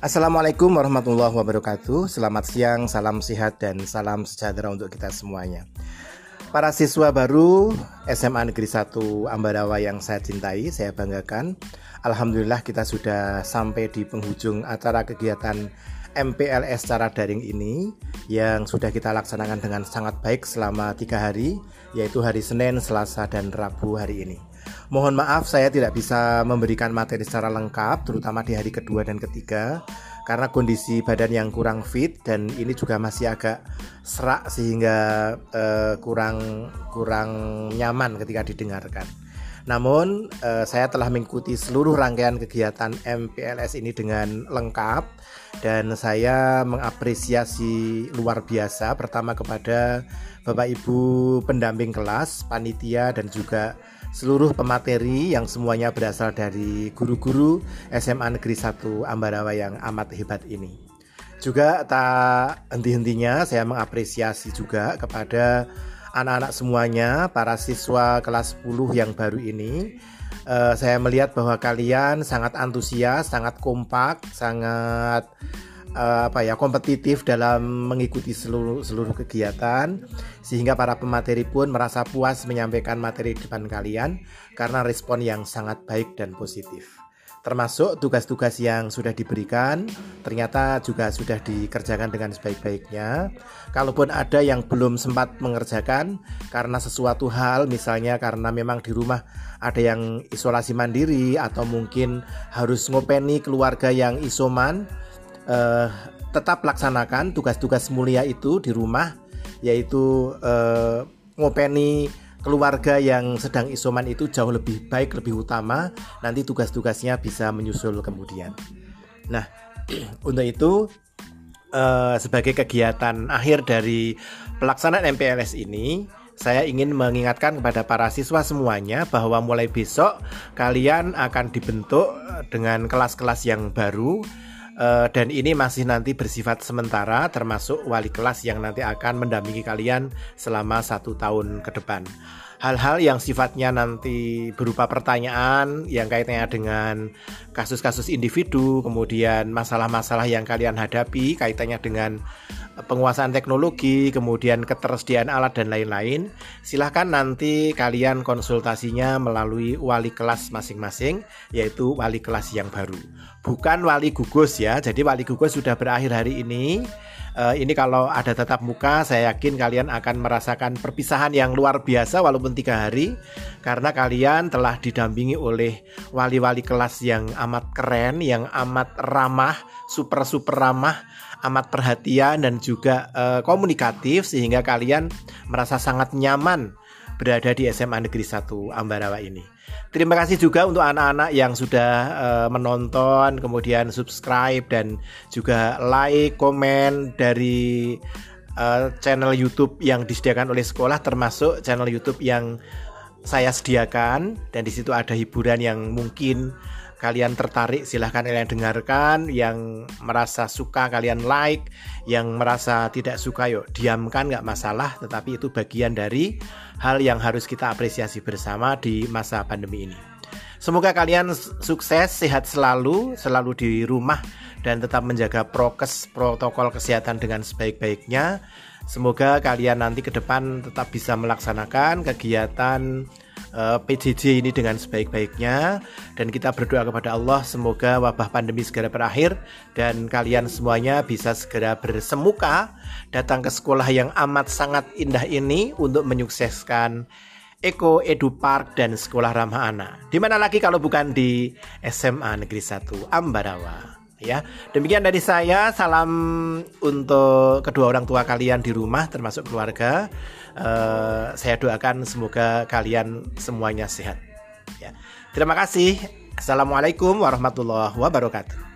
Assalamualaikum warahmatullahi wabarakatuh. Selamat siang, salam sehat dan salam sejahtera untuk kita semuanya. Para siswa baru SMA Negeri 1 Ambarawa yang saya cintai, saya banggakan. Alhamdulillah kita sudah sampai di penghujung acara kegiatan MPLS secara daring ini Yang sudah kita laksanakan dengan sangat baik selama tiga hari Yaitu hari Senin, Selasa, dan Rabu hari ini Mohon maaf saya tidak bisa memberikan materi secara lengkap terutama di hari kedua dan ketiga karena kondisi badan yang kurang fit dan ini juga masih agak serak sehingga uh, kurang kurang nyaman ketika didengarkan. Namun uh, saya telah mengikuti seluruh rangkaian kegiatan MPLS ini dengan lengkap dan saya mengapresiasi luar biasa pertama kepada Bapak Ibu pendamping kelas, panitia dan juga seluruh pemateri yang semuanya berasal dari guru-guru SMA Negeri 1 Ambarawa yang amat hebat ini. Juga tak henti-hentinya saya mengapresiasi juga kepada anak-anak semuanya, para siswa kelas 10 yang baru ini. Uh, saya melihat bahwa kalian sangat antusias, sangat kompak, sangat uh, apa ya kompetitif dalam mengikuti seluruh seluruh kegiatan sehingga para pemateri pun merasa puas menyampaikan materi depan kalian karena respon yang sangat baik dan positif. Termasuk tugas-tugas yang sudah diberikan ternyata juga sudah dikerjakan dengan sebaik-baiknya. Kalaupun ada yang belum sempat mengerjakan karena sesuatu hal misalnya karena memang di rumah ada yang isolasi mandiri atau mungkin harus ngopeni keluarga yang isoman uh, tetap laksanakan tugas-tugas mulia itu di rumah yaitu uh, ngopeni keluarga yang sedang isoman itu jauh lebih baik lebih utama. Nanti tugas-tugasnya bisa menyusul kemudian. Nah untuk itu uh, sebagai kegiatan akhir dari pelaksanaan MPLS ini saya ingin mengingatkan kepada para siswa semuanya bahwa mulai besok kalian akan dibentuk dengan kelas-kelas yang baru Uh, dan ini masih nanti bersifat sementara termasuk wali kelas yang nanti akan mendampingi kalian selama satu tahun ke depan. Hal-hal yang sifatnya nanti berupa pertanyaan yang kaitannya dengan kasus-kasus individu, kemudian masalah-masalah yang kalian hadapi kaitannya dengan penguasaan teknologi, kemudian ketersediaan alat dan lain-lain. Silahkan nanti kalian konsultasinya melalui wali kelas masing-masing, yaitu wali kelas yang baru. Bukan wali gugus ya, jadi wali gugus sudah berakhir hari ini uh, ini kalau ada tetap muka saya yakin kalian akan merasakan perpisahan yang luar biasa walaupun tiga hari karena kalian telah didampingi oleh wali-wali kelas yang amat keren yang amat ramah super super ramah amat perhatian dan juga uh, komunikatif sehingga kalian merasa sangat nyaman berada di SMA Negeri 1 Ambarawa ini. Terima kasih juga untuk anak-anak yang sudah uh, menonton, kemudian subscribe dan juga like, komen dari uh, channel YouTube yang disediakan oleh sekolah termasuk channel YouTube yang saya sediakan dan di situ ada hiburan yang mungkin kalian tertarik silahkan kalian dengarkan. Yang merasa suka kalian like. Yang merasa tidak suka yuk diamkan nggak masalah. Tetapi itu bagian dari hal yang harus kita apresiasi bersama di masa pandemi ini. Semoga kalian sukses sehat selalu selalu di rumah dan tetap menjaga prokes protokol kesehatan dengan sebaik-baiknya. Semoga kalian nanti ke depan tetap bisa melaksanakan kegiatan eh, PJJ ini dengan sebaik-baiknya dan kita berdoa kepada Allah semoga wabah pandemi segera berakhir dan kalian semuanya bisa segera bersemuka datang ke sekolah yang amat sangat indah ini untuk menyukseskan Eko Edu Park dan Sekolah Ramah Anak. Di mana lagi kalau bukan di SMA Negeri 1 Ambarawa. Ya, demikian dari saya. Salam untuk kedua orang tua kalian di rumah, termasuk keluarga. Uh, saya doakan semoga kalian semuanya sehat. Ya. Terima kasih. Assalamualaikum warahmatullahi wabarakatuh.